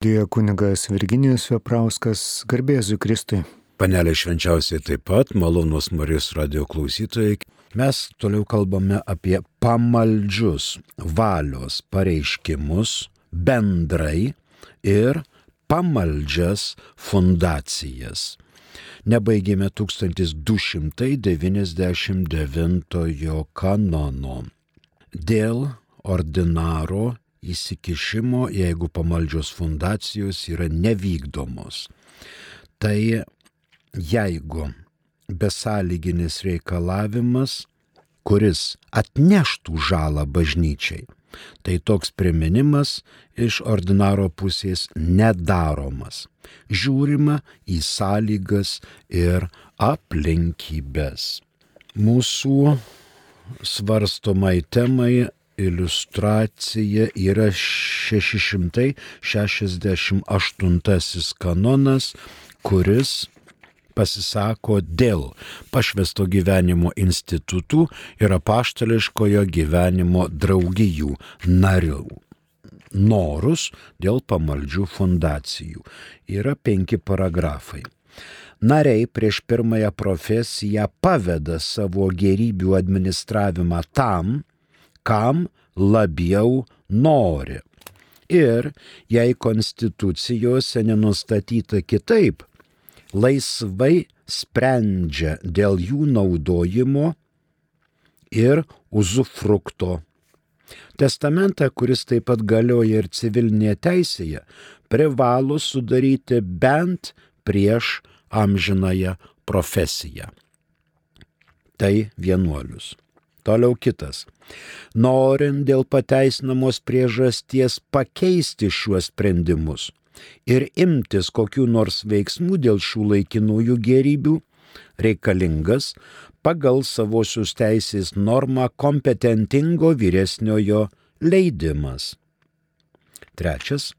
Dėja kunigas Virginijus Veprauskas, garbėsiu Kristui. Panelė švenčiausiai taip pat, malonus Marijos radio klausytojai. Mes toliau kalbame apie pamaldžius valios pareiškimus bendrai ir pamaldžias fundacijas. Nebaigėme 1299 kanono. Dėl ordinaro įsikišimo, jeigu pamaldžios fundacijos yra nevykdomos. Tai jeigu besąlyginis reikalavimas, kuris atneštų žalą bažnyčiai, tai toks priminimas iš ordinaro pusės nedaromas. Žiūrima į sąlygas ir aplinkybės. Mūsų svarstomai temai iliustracija yra 668 kanonas, kuris pasisako dėl pašvesto gyvenimo institutų ir apaštališkojo gyvenimo draugijų narių. Norus dėl pamaldžių fundacijų. Yra penki paragrafai. Nariai prieš pirmąją profesiją paveda savo gerybių administravimą tam, kam labiau nori. Ir jei konstitucijose nenustatyta kitaip, laisvai sprendžia dėl jų naudojimo ir uzufrukto. Testamentą, kuris taip pat galioja ir civilinėje teisėje, privalo sudaryti bent prieš amžinąją profesiją. Tai vienuolius. Toliau kitas. Norint dėl pateisinamos priežasties pakeisti šiuos sprendimus, ir imtis kokių nors veiksmų dėl šių laikinųjų gerybių reikalingas pagal savosios teisės normą kompetentingo vyresniojo leidimas. Trečias.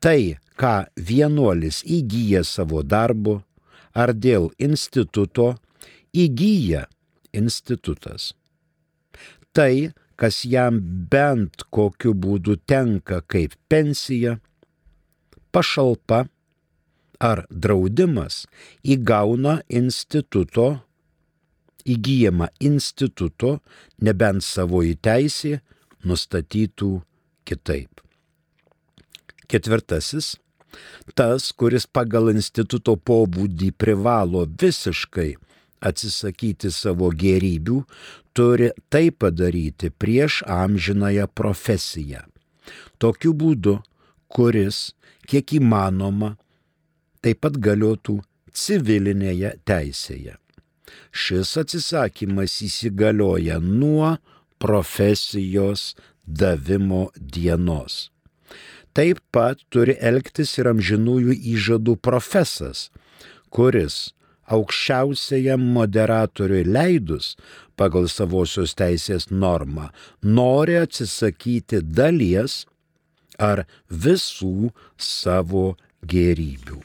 Tai, ką vienuolis įgyja savo darbu ar dėl instituto, įgyja institutas. Tai, kas jam bent kokiu būdu tenka kaip pensija, pašalpa ar draudimas įgauna instituto, įgyjama instituto, nebent savoji teisė nustatytų kitaip. Ketvirtasis. Tas, kuris pagal instituto pobūdį privalo visiškai atsisakyti savo gerybių, turi tai padaryti prieš amžinąją profesiją. Tokiu būdu, kuris kiek įmanoma, taip pat galiotų civilinėje teisėje. Šis atsisakymas įsigalioja nuo profesijos davimo dienos. Taip pat turi elgtis ir amžinųjų įžadų profesas, kuris aukščiausiajam moderatoriui leidus pagal savosios teisės normą nori atsisakyti dalies ar visų savo gerybių.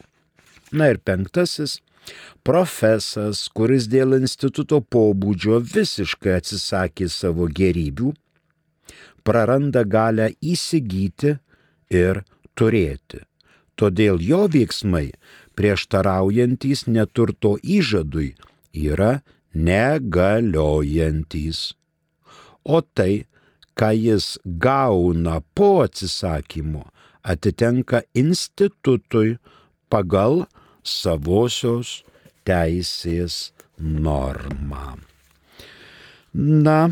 Na ir penktasis profesas, kuris dėl instituto pobūdžio visiškai atsisakė savo gerybių, praranda galę įsigyti ir turėti. Todėl jo veiksmai prieštaraujantis neturto įžadui yra negaliojantis. O tai ką jis gauna po atsisakymo, atitenka institutui pagal savosios teisės normą. Na,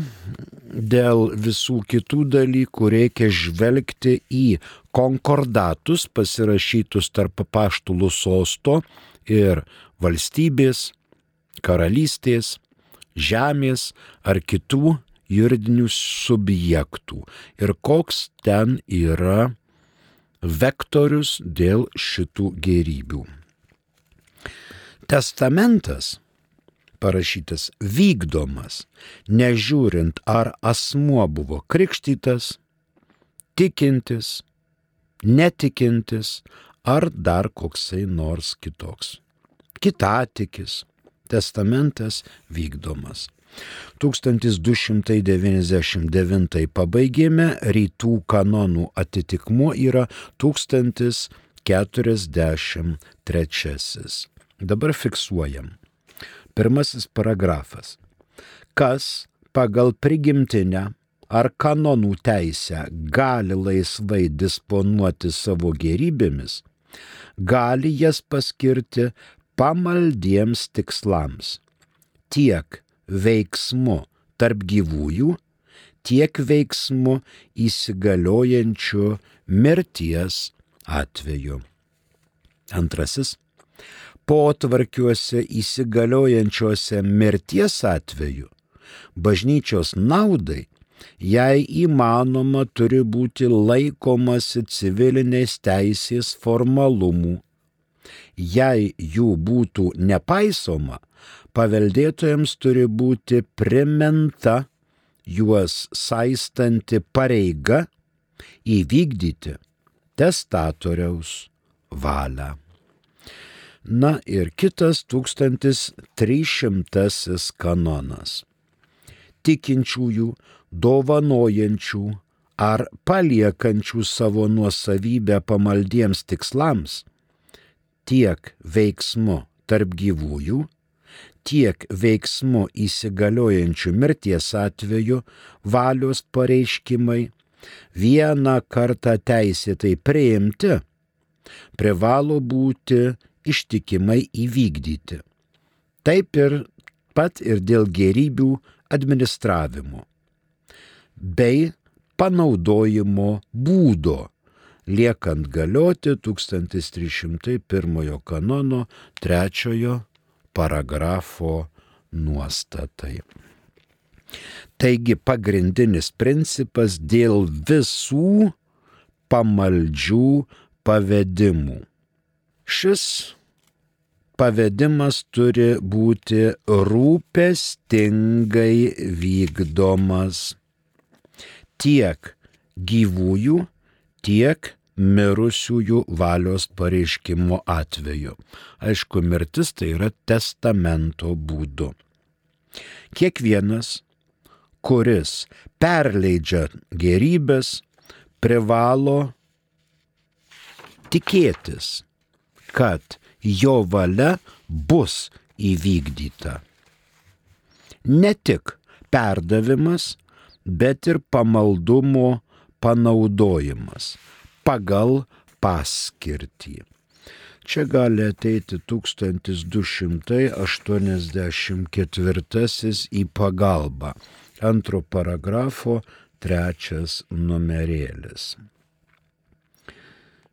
dėl visų kitų dalykų reikia žvelgti į konkordatus pasirašytus tarp paštulų sosto ir valstybės, karalystės, žemės ar kitų juridinių subjektų ir koks ten yra vektorius dėl šitų gerybių. Testamentas parašytas vykdomas, nežiūrint ar asmuo buvo krikštytas, tikintis, netikintis ar dar koksai nors kitoks. Kitatikis. Testamentas vykdomas. 1299 pabaigėme, rytų kanonų atitikmuo yra 1043. Dabar fiksuojam. Pirmasis paragrafas. Kas pagal prigimtinę ar kanonų teisę gali laisvai disponuoti savo gerybėmis, gali jas paskirti pamaldiems tikslams. Tiek veiksmu tarp gyvųjų, tiek veiksmu įsigaliojančiu mirties atveju. Antrasis. Potvarkiuose įsigaliojančiuose mirties atveju bažnyčios naudai jei įmanoma, turi būti laikomasi civilinės teisės formalumų. Jei jų būtų nepaisoma, paveldėtojams turi būti primenta juos saistanti pareiga įvykdyti testatoriaus valią. Na ir kitas 1300 kanonas. Tikinčiųjų dovanojančių ar paliekančių savo nuosavybę pamaldiems tikslams, tiek veiksmu tarp gyvųjų, tiek veiksmu įsigaliojančių mirties atveju valios pareiškimai vieną kartą teisėtai priimti, privalo būti ištikimai įvykdyti. Taip ir pat ir dėl gerybių administravimo bei panaudojimo būdo, liekant galioti 1301 kanono trečiojo paragrafo nuostatai. Taigi pagrindinis principas dėl visų pamaldžių pavedimų. Šis pavedimas turi būti rūpestingai vykdomas tiek gyvųjų, tiek mirusiųjų valios pareiškimo atveju. Aišku, mirtis tai yra testamento būdu. Kiekvienas, kuris perleidžia gerybės, privalo tikėtis, kad jo valia bus įvykdyta. Ne tik perdavimas, bet ir pamaldumo panaudojimas pagal paskirtį. Čia gali ateiti 1284 į pagalbą. Antro paragrafo trečias numerėlis.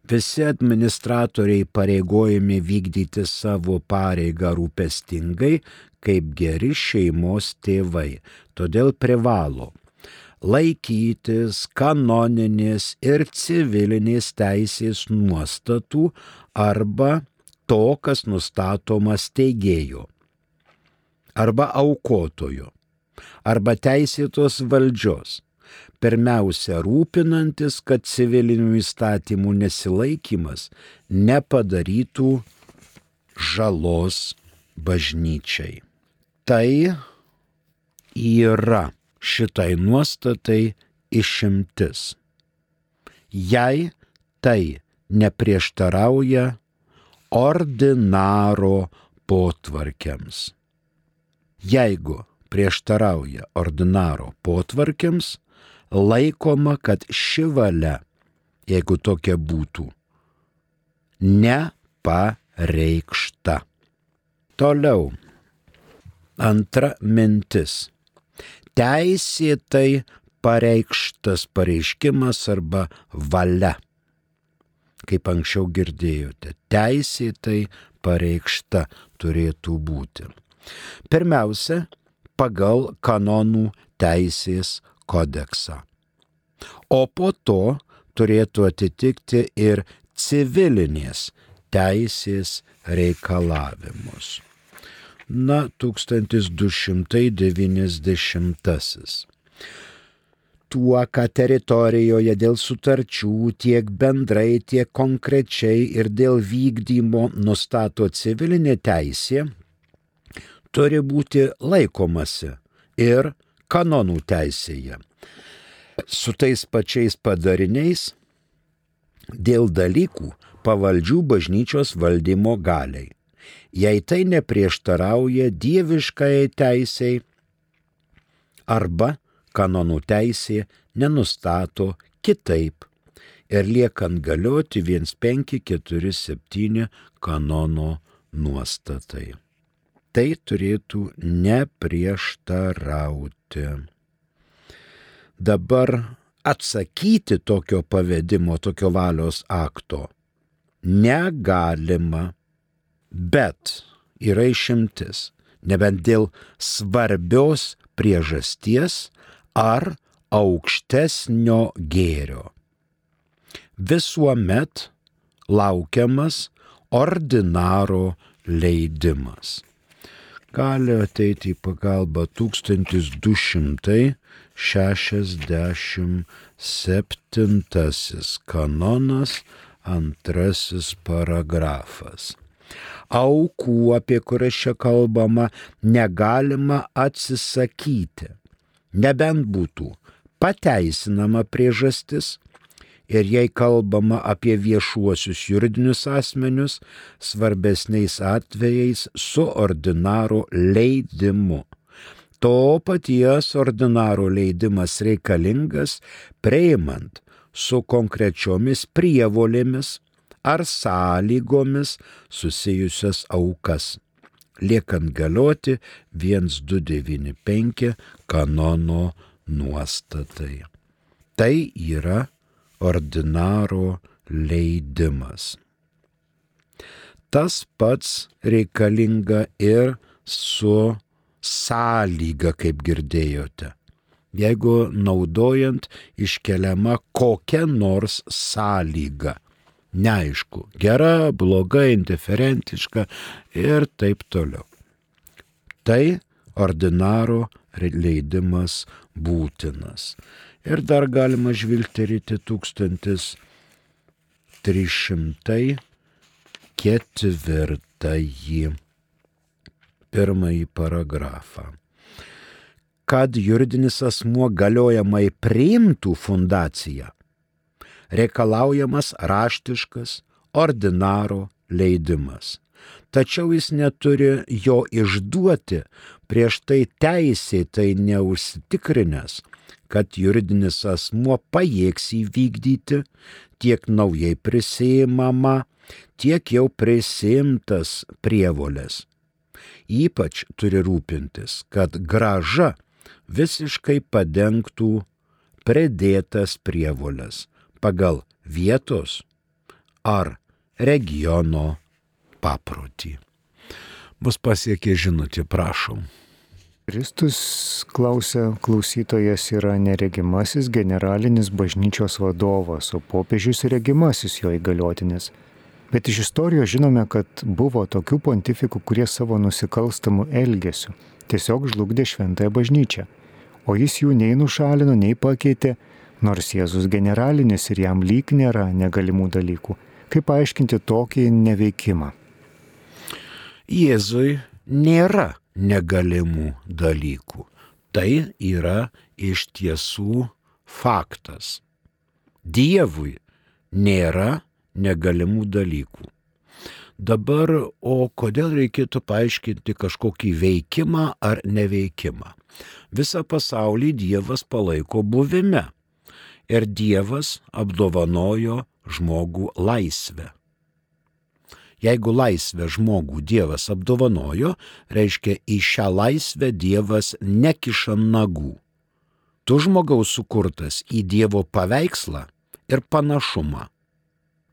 Visi administratoriai pareigojami vykdyti savo pareigą rūpestingai, kaip geri šeimos tėvai, todėl privalo laikytis kanoninės ir civilinės teisės nuostatų arba to, kas nustatoma steigėjo, arba aukotojo, arba teisėtos valdžios, pirmiausia rūpinantis, kad civilinių įstatymų nesilaikimas nepadarytų žalos bažnyčiai. Tai yra šitai nuostatai išimtis. Jei tai neprieštarauja ordinaro potvarkiams. Jeigu prieštarauja ordinaro potvarkiams, laikoma, kad ši valia, jeigu tokia būtų, nepareikšta. Toliau. Antra mintis teisėtai pareikštas pareiškimas arba valia. Kaip anksčiau girdėjote, teisėtai pareikšta turėtų būti. Pirmiausia, pagal kanonų teisės kodeksą. O po to turėtų atitikti ir civilinės teisės reikalavimus na 1290. Tuo, ką teritorijoje dėl sutarčių tiek bendrai, tiek konkrečiai ir dėl vykdymo nustato civilinė teisė, turi būti laikomasi ir kanonų teisėje. Su tais pačiais padariniais dėl dalykų pavaldžių bažnyčios valdymo galiai. Jei tai neprieštarauja dieviškai teisiai arba kanonų teisė nenustato kitaip ir liekant galioti 1547 kanono nuostatai. Tai turėtų neprieštarauti. Dabar atsakyti tokio pavedimo, tokio valios akto negalima, bet yra išimtis, nebent dėl svarbios priežasties ar aukštesnio gėrio. Visuomet laukiamas ordinaro leidimas. Gali ateiti į pagalbą 1267 kanonas antrasis paragrafas. Aukų, apie kurias čia kalbama, negalima atsisakyti, nebent būtų pateisinama priežastis ir jei kalbama apie viešuosius juridinius asmenius, svarbesniais atvejais su ordinaro leidimu. To paties ordinaro leidimas reikalingas priimant su konkrečiomis prievolėmis ar sąlygomis susijusias aukas, liekant galioti 1295 kanono nuostatai. Tai yra ordinaro leidimas. Tas pats reikalinga ir su sąlyga, kaip girdėjote jeigu naudojant iškeliama kokia nors sąlyga. Neaišku, gera, bloga, indiferentiška ir taip toliau. Tai ordinaro leidimas būtinas. Ir dar galima žvilgterėti 1304 pirmąjį paragrafą kad juridinis asmuo galiojamai priimtų fundaciją, reikalaujamas raštiškas ordinaro leidimas. Tačiau jis neturi jo išduoti prieš tai teisėtai neužsitikrinęs, kad juridinis asmuo pajėgs įvykdyti tiek naujai prisėmama, tiek jau prisimtas prievolės. Ypač turi rūpintis, kad graža visiškai padengtų pridėtas prievolės pagal vietos ar regiono paprotį. Bus pasiekė žinutė, prašom. Kristus klausia, klausytojas yra neregimasis generalinis bažnyčios vadovas, o popiežius regimasis jo įgaliotinis. Bet iš istorijos žinome, kad buvo tokių pontifikų, kurie savo nusikalstamų elgesių tiesiog žlugdė šventąją bažnyčią. O jis jų nei nušalino, nei pakeitė, nors Jėzus generalinis ir jam lyg nėra negalimų dalykų. Kaip paaiškinti tokį neveikimą? Jėzui nėra negalimų dalykų. Tai yra iš tiesų faktas. Dievui nėra negalimų dalykų. Dabar, o kodėl reikėtų paaiškinti kažkokį veikimą ar neveikimą? Visą pasaulį Dievas palaiko buvime ir Dievas apdovanojo žmogų laisvę. Jeigu laisvę žmogų Dievas apdovanojo, reiškia į šią laisvę Dievas nekiša nagų. Tu žmogaus sukurtas į Dievo paveikslą ir panašumą.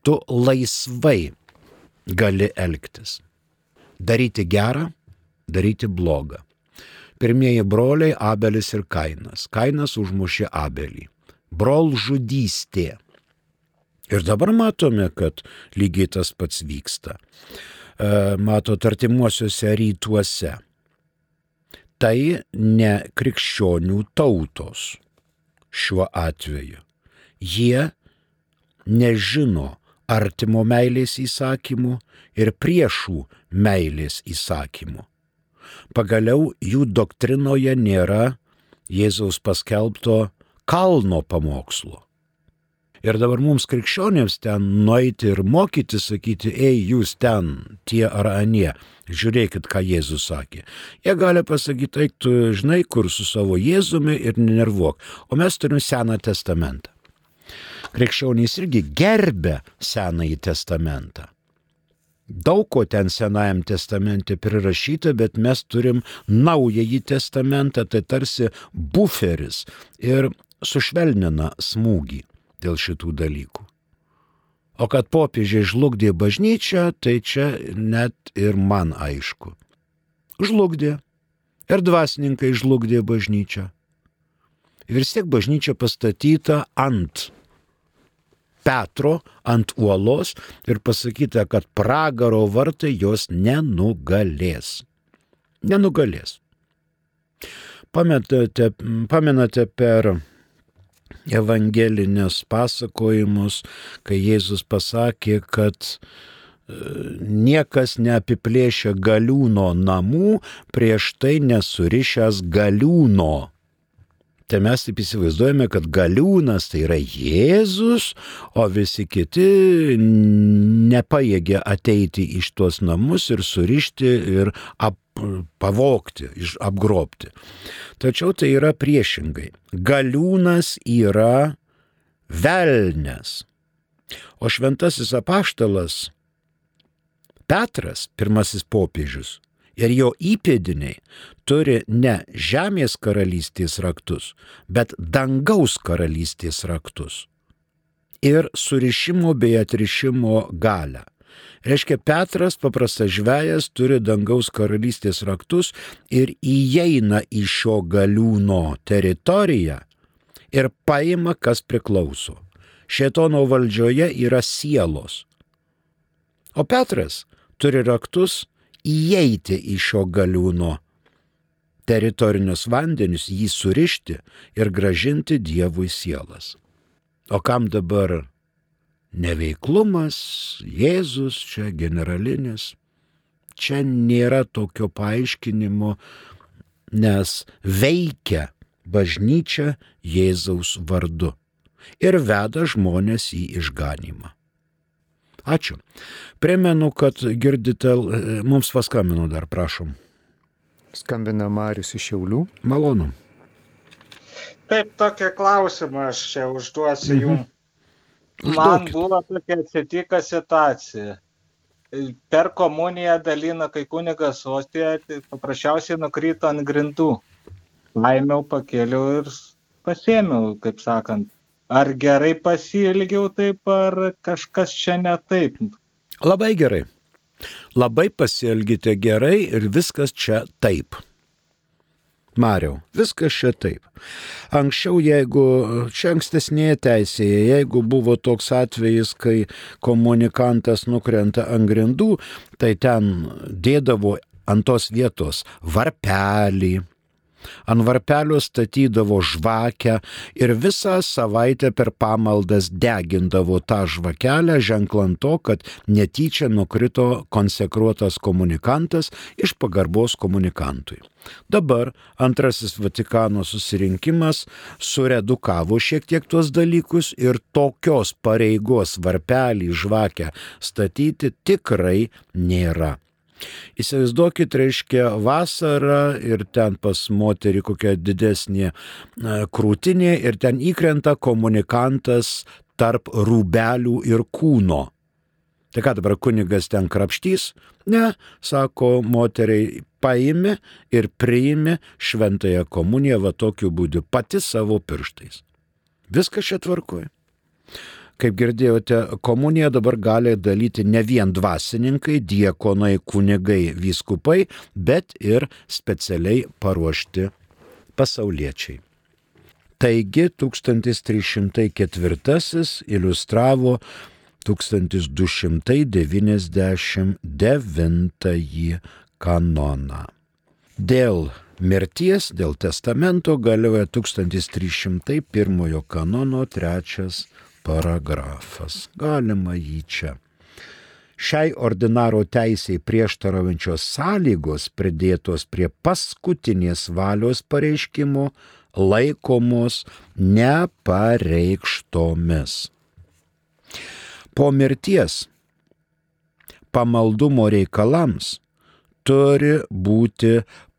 Tu laisvai gali elgtis. Daryti gerą, daryti blogą. Pirmieji broliai Abelis ir Kainas. Kainas užmušė Abelį. Brol žudystė. Ir dabar matome, kad lygiai tas pats vyksta. E, mato tartimuosiuose rytuose. Tai ne krikščionių tautos šiuo atveju. Jie nežino artimo meilės įsakymų ir priešų meilės įsakymų. Pagaliau jų doktrinoje nėra Jėzaus paskelbto kalno pamokslo. Ir dabar mums krikščionėms ten nueiti ir mokyti, sakyti, ei, jūs ten, tie ar anie, žiūrėkit, ką Jėzus sakė. Jie gali pasakyti, eik, tu žinai, kur su savo Jėzumi ir nenervuok. O mes turime Seną testamentą. Krikščionys irgi gerbė Senąjį testamentą. Daug ko ten Senajam testamente prirašyta, bet mes turim Naująjį testamentą, tai tarsi buferis ir sušvelnina smūgį dėl šitų dalykų. O kad popiežiai žlugdė bažnyčią, tai čia net ir man aišku. Žlugdė. Ir dvasininkai žlugdė bažnyčią. Ir vis tiek bažnyčia pastatyta ant Petro, ant uolos ir pasakyta, kad pragaro vartai jos nenugalės. Nenugalės. Pamenate, pamenate per evangelinius pasakojimus, kai Jėzus pasakė, kad e, niekas neapiplėšia galiūno namų prieš tai nesurišęs galiūno. Tai mes taip įsivaizduojame, kad galiūnas tai yra Jėzus, o visi kiti nepaėgė ateiti iš tuos namus ir surišti ir ap, pavokti, apgrobti. Tačiau tai yra priešingai. Galiūnas yra velnes. O šventasis apaštalas Petras, pirmasis popiežius, ir jo įpėdiniai turi ne žemės karalystės raktus, bet dangaus karalystės raktus. Ir surišimo bei atrišimo galę. Reiškia, Petras, paprastas žvėjas, turi dangaus karalystės raktus ir įeina į šio galiūno teritoriją ir paima, kas priklauso. Šėtono valdžioje yra sielos. O Petras turi raktus įeiti į šio galiūno teritorinius vandenius, jį surišti ir gražinti Dievui sielas. O kam dabar neveiklumas, Jėzus čia generalinis. Čia nėra tokio paaiškinimo, nes veikia bažnyčia Jėzaus vardu ir veda žmonės į išganimą. Ačiū. Primenu, kad girdite, mums paskambino dar, prašom. Skambina Marius iš Šiaulių. Malonu. Taip, tokį klausimą aš čia užduosiu mhm. jums. Man buvo tokia atsitika situacija. Per komuniją dalina, kai kunigas ostėje, tai paprasčiausiai nukrito ant grindų. Laimiau, pakėliau ir pasėmiau, kaip sakant. Ar gerai pasilgiau taip, ar kažkas čia ne taip? Labai gerai. Labai pasielgite gerai ir viskas čia taip. Mariau, viskas čia taip. Anksčiau, jeigu čia ankstesnėje teisėje, jeigu buvo toks atvejis, kai komunikantas nukrenta ant grindų, tai ten dėdavo ant tos vietos varpelį, Ant varpelio statydavo žvakę ir visą savaitę per pamaldas degindavo tą žvakelę, ženklant to, kad netyčia nukrito konsekruotas komunikantas iš pagarbos komunikantui. Dabar antrasis Vatikano susirinkimas suredukavo šiek tiek tuos dalykus ir tokios pareigos varpelį žvakę statyti tikrai nėra. Įsivaizduokit, reiškia vasara ir ten pas moterį kokia didesnė krūtinė ir ten įkrenta komunikantas tarp rūbelių ir kūno. Tai ką dabar kunigas ten krapštys? Ne, sako moteriai, paimi ir priimi šventąją komuniją va tokiu būdu, pati savo pirštais. Viskas čia tvarkoja. Kaip girdėjote, komuniją dabar gali dalyti ne vien dvasininkai, diekonai, kunigai, vyskupai, bet ir specialiai paruošti pasauliečiai. Taigi 1304 iliustravo 1299 kanoną. Dėl mirties, dėl testamento galioja 1301 kanono trečias paragrafas. Galima jį čia šiai ordinaro teisiai prieštaraujančios sąlygos pridėtos prie paskutinės valios pareiškimo laikomos nepareikštomis. Po mirties pamaldumo reikalams turi būti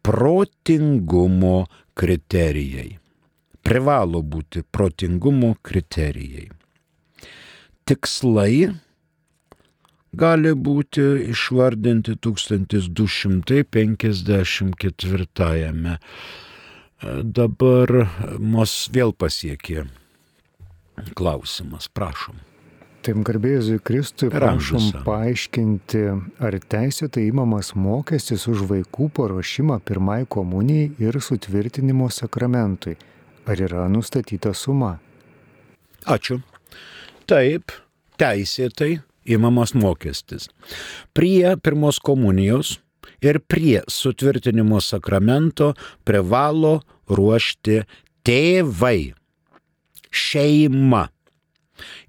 protingumo kriterijai. Privalo būti protingumo kriterijai. Tikslai gali būti išvardinti 1254. Dabar mus vėl pasiekė klausimas, prašom. Taip garbėjusui Kristui prašom paaiškinti, ar teisėtai įmamas mokestis už vaikų paruošimą pirmai komunijai ir sutvirtinimo sakramentui. Ar yra nustatyta suma? Ačiū. Taip, teisėtai įmamas mokestis. Prie pirmos komunijos ir prie sutvirtinimo sakramento privalo ruošti tėvai, šeima.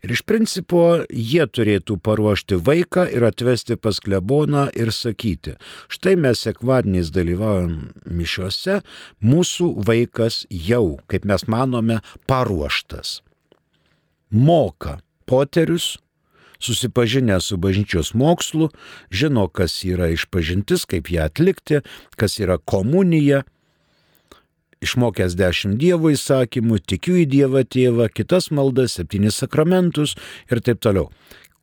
Ir iš principo jie turėtų paruošti vaiką ir atvesti pas kleboną ir sakyti, štai mes sekvadieniais dalyvaujam mišiuose, mūsų vaikas jau, kaip mes manome, paruoštas. Moka poterius, susipažinę su bažnyčios mokslu, žino, kas yra išpažintis, kaip ją atlikti, kas yra komunija, išmokęs dešimt Dievo įsakymų, tikiu į Dievą tėvą, kitas maldas, septynis sakramentus ir taip toliau.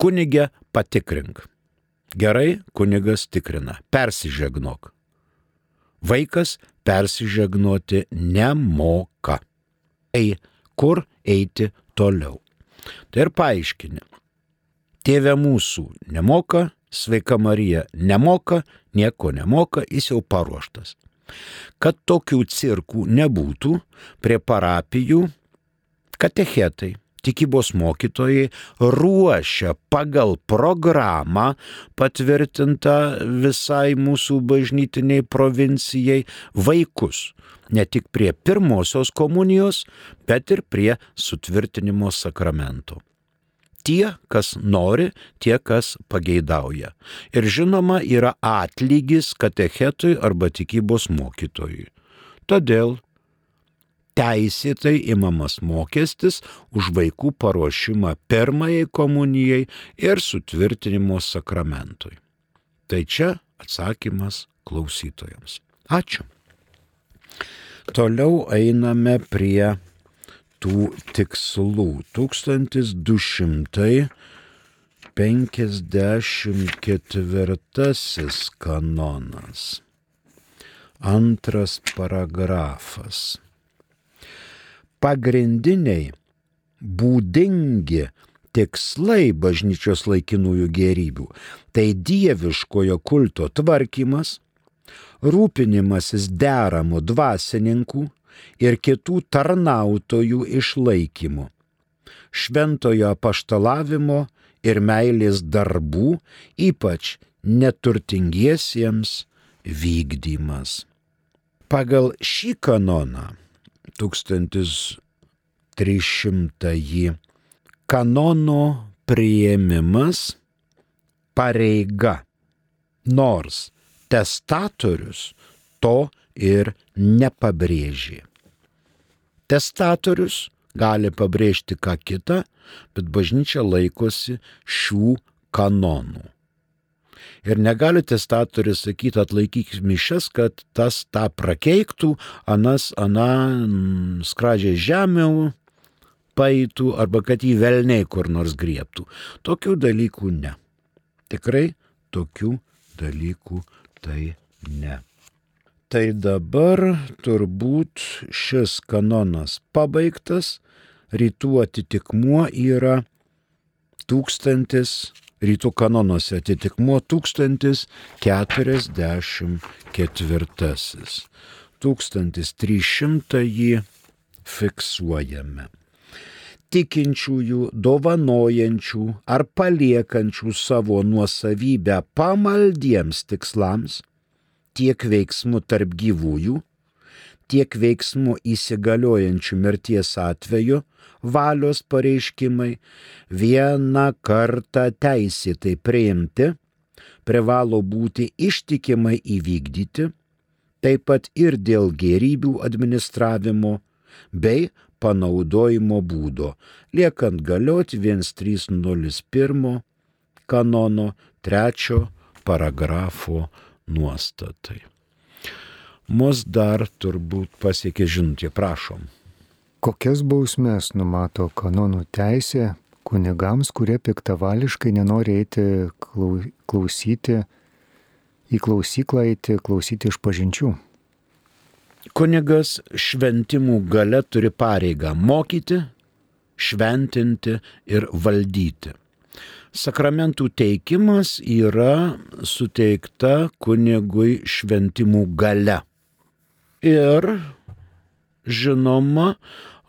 Kunigė patikrink. Gerai, kunigas tikrina. Persižegnok. Vaikas persižegnoti nemoka. Ei, kur eiti toliau? Tai ir paaiškini. Tėve mūsų nemoka, sveika Marija nemoka, nieko nemoka, jis jau paruoštas. Kad tokių cirkų nebūtų, prie parapijų katechetai, tikybos mokytojai ruošia pagal programą patvirtintą visai mūsų bažnytiniai provincijai vaikus. Ne tik prie pirmosios komunijos, bet ir prie sutvirtinimo sakramento tie, kas nori, tie, kas pageidauja. Ir žinoma, yra atlygis katechetui arba tikybos mokytojui. Todėl teisėtai imamas mokestis už vaikų paruošimą pirmajai komunijai ir sutvirtinimo sakramentui. Tai čia atsakymas klausytojams. Ačiū. Toliau einame prie tų tikslų. 1254 kanonas. Antras paragrafas. Pagrindiniai būdingi tikslai bažnyčios laikinųjų gerybių - tai dieviškojo kulto tvarkymas, rūpinimasis deramų dvasininkų, ir kitų tarnautojų išlaikymu, šventojo apaštalavimo ir meilės darbų, ypač neturtingiesiems vykdymas. Pagal šį kanoną 1300 kanono prieimimas pareiga, nors testatorius to ir nepabrėžė. Testatorius gali pabrėžti ką kitą, bet bažnyčia laikosi šių kanonų. Ir negali testatorius sakyti, atlaikyk mišes, kad tas tą prakeiktų, anas, ana skradžiai žemiau paeitų arba kad jį velniai kur nors griebtų. Tokių dalykų ne. Tikrai tokių dalykų tai ne. Tai dabar turbūt šis kanonas pabaigtas, rytų atitikmuo yra tūkstantis, rytų kanonuose atitikmuo 1044. 1300 jį fiksuojame. Tikinčiųjų, dovanojančių ar paliekančių savo nuosavybę pamaldiems tikslams tiek veiksmų tarp gyvųjų, tiek veiksmų įsigaliojančių mirties atveju valios pareiškimai vieną kartą teisėtai priimti, privalo būti ištikimai įvykdyti, taip pat ir dėl gerybių administravimo bei panaudojimo būdo, liekant galioti 1301 kanono trečio paragrafo nuostatai. Mus dar turbūt pasiekė žinutė, prašom. Kokias bausmes numato kanonų teisė kunigams, kurie piktavališkai nenori eiti klausyti, į klausyklą eiti, klausyti iš pažinčių? Kunigas šventimų gale turi pareigą mokyti, šventinti ir valdyti. Sakramentų teikimas yra suteikta kunigui šventimų gale. Ir, žinoma,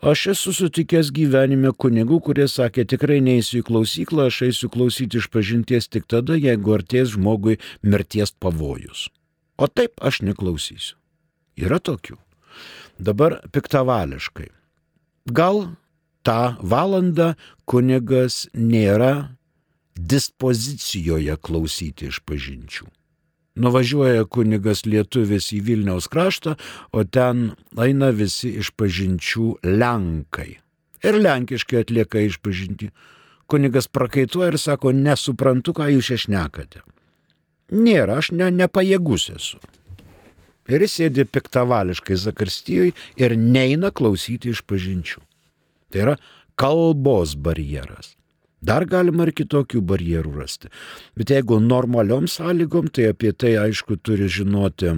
Aš esu sutikęs gyvenime kunigų, kurie sakė, tikrai neįsiu į klausyklą, aš eisiu klausyti iš pažinties tik tada, jeigu arties žmogui mirties pavojus. O taip aš neklausysiu. Yra tokių. Dabar piktavališkai. Gal tą valandą kunigas nėra dispozicijoje klausyti iš pažinčių. Nuvažiuoja kunigas lietuvis į Vilniaus kraštą, o ten eina visi išpažinčių lenkai. Ir lenkiškai atlieka išpažinti. Kunigas prakaituoja ir sako, nesuprantu, ką jūs išnekate. Nėra, aš ne, nepajėgus esu. Ir jis sėdi piktavališkai zakarstijoje ir neina klausyti išpažinčių. Tai yra kalbos barjeras. Dar galima ir kitokių barjerų rasti. Bet jeigu normaliom sąlygom, tai apie tai aišku turi žinoti.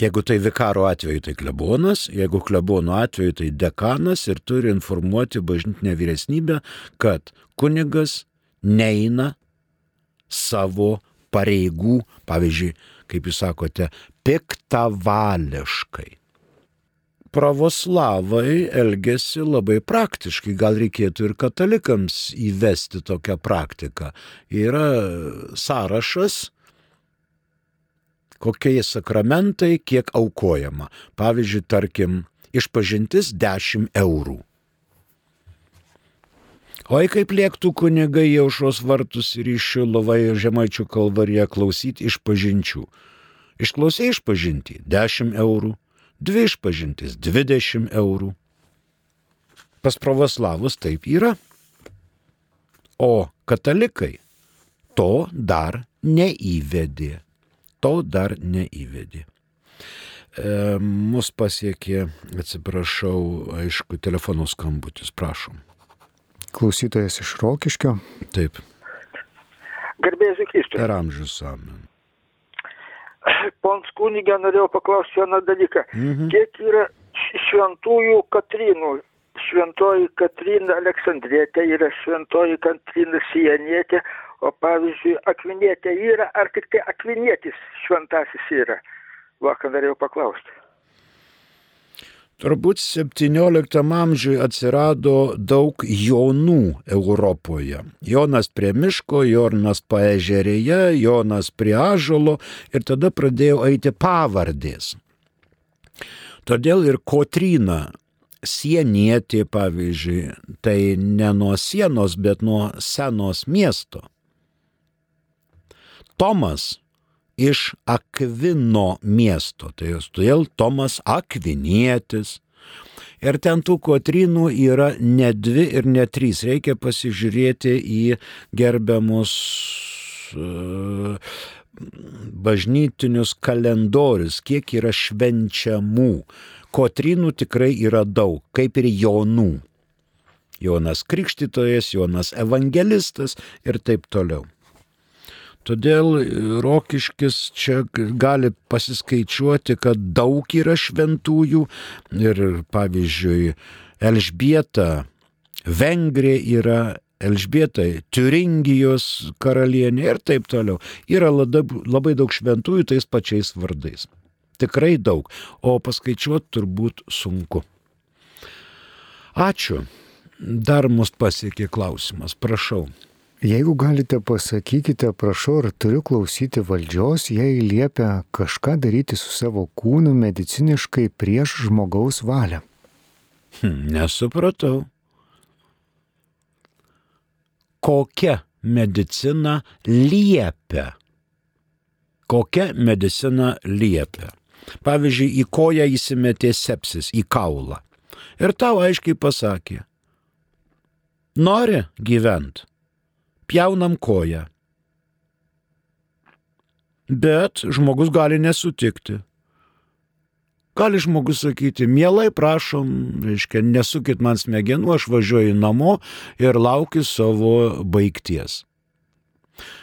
Jeigu tai vikaro atveju, tai klebonas, jeigu klebono atveju, tai dekanas ir turi informuoti bažnytinę vyresnybę, kad kunigas neina savo pareigų, pavyzdžiui, kaip jūs sakote, piktavališkai pravoslavai elgesi labai praktiškai, gal reikėtų ir katalikams įvesti tokią praktiką. Yra sąrašas, kokie sakramentai, kiek aukojama. Pavyzdžiui, tarkim, išpažintis 10 eurų. Oi kaip lėktų kunigai į aušros vartus ir iš Šilovą ir Žemaičių kalvariją klausyti išpažinčių. Išklausai išpažinti 10 eurų, dvi išpažintis 20 eurų. Pas pravoslavus taip yra. O katalikai to dar neįvedė. To dar neįvedė. E, mus pasiekė, atsiprašau, aišku, telefonų skambutis, prašom. Klausytojas iš Rokiškio. Taip. Garbėsiu Kristui. Per amžius amen pons kunigė norėjau paklausti vieną dalyką. Mhm. Kiek yra šventųjų Katrinų? Šventoji Katrina Aleksandrietė yra šventoji Katrina Sijanietė, o pavyzdžiui, Akvinietė yra, ar tik tai Akvinietis šventasis yra? Vakar norėjau paklausti. Turbūt 17 amžiui atsirado daug jaunų Europoje. Jonas prie miško, Jonas paežerėje, Jonas prie ažalo ir tada pradėjo eiti pavardės. Todėl ir Kotrina sienietė, pavyzdžiui, tai ne nuo sienos, bet nuo senos miesto. Tomas iš Akvino miesto. Tai jos todėl Tomas Akvinietis. Ir ten tų kotrinų yra ne dvi ir ne trys. Reikia pasižiūrėti į gerbiamus uh, bažnytinius kalendorius, kiek yra švenčiamų. Kotrinų tikrai yra daug, kaip ir jaunų. Jonas Krikštytojas, Jonas Evangelistas ir taip toliau. Todėl Rokiškis čia gali pasiskaičiuoti, kad daug yra šventųjų ir pavyzdžiui Elžbieta Vengrė yra Elžbieta Turingijos karalienė ir taip toliau. Yra labai daug šventųjų tais pačiais vardais. Tikrai daug, o paskaičiuoti turbūt sunku. Ačiū. Dar mus pasiekė klausimas, prašau. Jeigu galite, pasakykite, prašau, ar turiu klausyti valdžios, jei liepia kažką daryti su savo kūnu mediciniškai prieš žmogaus valią. Hm, nesupratau. Kokia medicina liepia? Kokia medicina liepia? Pavyzdžiui, į koją įsimetė sepsis, į kaulą. Ir tau aiškiai pasakė, nori gyventi, pjaunam koją. Bet žmogus gali nesutikti. Gali žmogus sakyti, mielai prašom, reiškia, nesukit man smegenų, aš važiuoju namo ir laukiu savo baigties.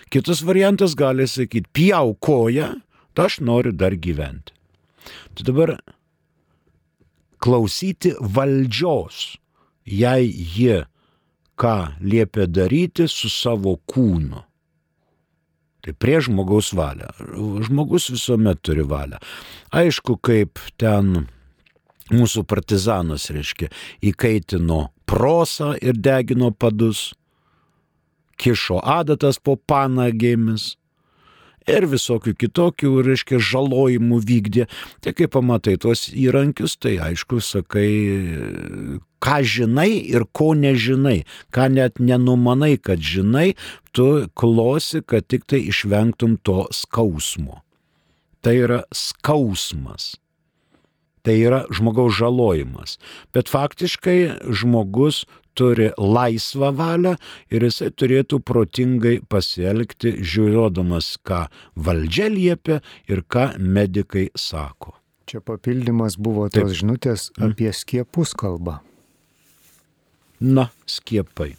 Kitas variantas gali sakyti, pjau koją, tai aš noriu dar gyventi. Tai dabar klausyti valdžios, jei ji ką liepia daryti su savo kūnu. Tai prie žmogaus valią. Žmogus visuomet turi valią. Aišku, kaip ten mūsų partizanas, reiškia, įkaitino prosą ir degino padus, kišo adatas po panagėmis, ir visokių kitokių, reiškia, žalojimų vykdė. Tai kai pamatai tuos įrankius, tai aišku, sakai, ką žinai ir ko nežinai, ką net nenumanai, kad žinai, tu klosi, kad tik tai išvengtum to skausmo. Tai yra skausmas. Tai yra žmogaus žalojimas. Bet faktiškai žmogus turi laisvą valią ir jisai turėtų protingai pasielgti, žiūrėdamas, ką valdžia liepia ir ką medikai sako. Čia papildymas buvo tos Taip. žinutės mm. apie skiepus kalba. Na, skiepai.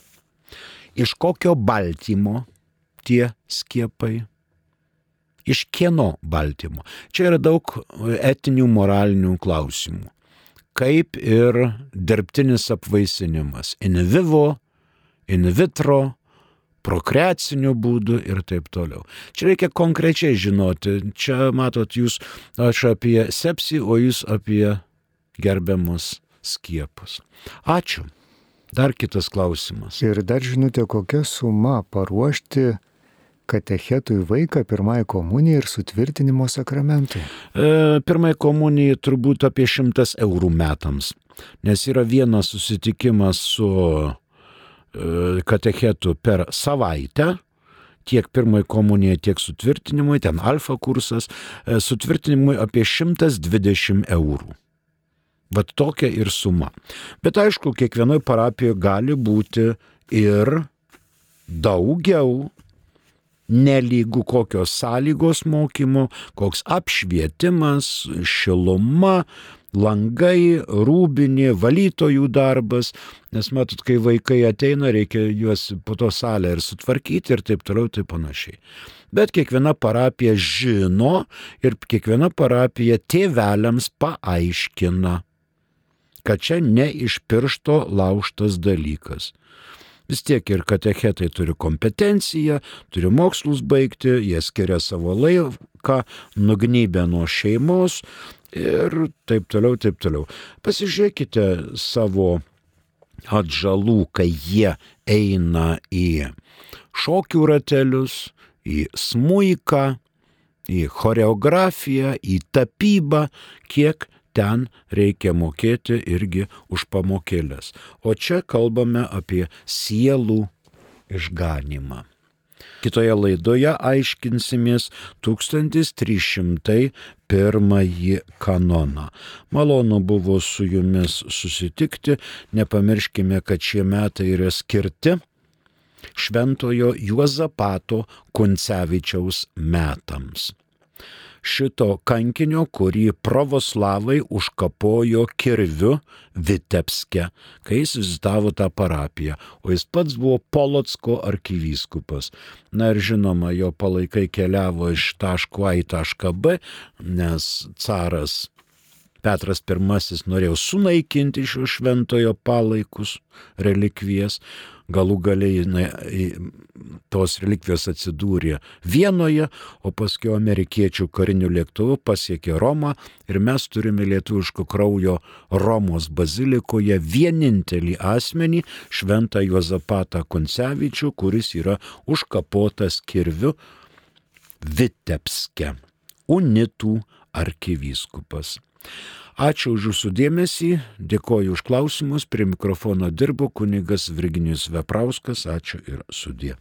Iš kokio baltymo tie skiepai? Iš kieno baltymo? Čia yra daug etinių, moralinių klausimų kaip ir dirbtinis apvaisinimas. In vivo, in vitro, prokreaciniu būdu ir taip toliau. Čia reikia konkrečiai žinoti. Čia matot jūs, aš apie sepsį, o jūs apie gerbiamus skiepus. Ačiū. Dar kitas klausimas. Ir dar žinote, kokia suma paruošti katechetui vaiką pirmai komunijai ir sutvirtinimo sakramentui? E, pirmai komunijai turbūt apie šimtas eurų metams, nes yra vienas susitikimas su e, katechetu per savaitę tiek pirmai komunijai, tiek sutvirtinimui, ten alfa kursas, e, sutvirtinimui apie 120 eurų. Vat tokia ir suma. Bet aišku, kiekvienoje parapijoje gali būti ir daugiau nelygų kokios sąlygos mokymo, koks apšvietimas, šiluma, langai, rūbinė, valytojų darbas, nes matot, kai vaikai ateina, reikia juos po to salę ir sutvarkyti ir taip toliau, taip panašiai. Bet kiekviena parapija žino ir kiekviena parapija tėveliams paaiškina, kad čia ne iš piršto lauštas dalykas. Vis tiek ir katechetai turi kompetenciją, turi mokslus baigti, jie skiria savo laiką, nugnybę nuo šeimos ir taip toliau, taip toliau. Pasižiūrėkite savo atžalų, kai jie eina į šokių ratelius, į smuiką, į choreografiją, į tapybą, kiek ten reikia mokėti irgi už pamokėlės. O čia kalbame apie sielų išganimą. Kitoje laidoje aiškinsimės 1301 kanoną. Malonu buvo su jumis susitikti, nepamirškime, kad šie metai yra skirti Šventojo Juozapato Kuncevičiaus metams šito kankinio, kurį pravoslavai užkapojo kirviu Vitebske, kai jis vizitavo tą parapiją, o jis pats buvo Polotsko arkivyskupas. Na ir žinoma, jo palaikai keliavo iš taško A į tašką B, nes caras Petras I norėjo sunaikinti šio šventojo palaikus, relikvijas, galų galiai tos relikvijos atsidūrė Vienoje, o paskui amerikiečių karinių lėktuvų pasiekė Romą ir mes turime lietuviško kraujo Romos bazilikoje vienintelį asmenį, šventą Juozapatą Koncevičių, kuris yra užkapotas kirviu Vitebske, unitų arkivyskupas. Ačiū už jūsų dėmesį, dėkoju už klausimus, prie mikrofono dirbo kunigas Virginijus Veprauskas, ačiū ir sudė.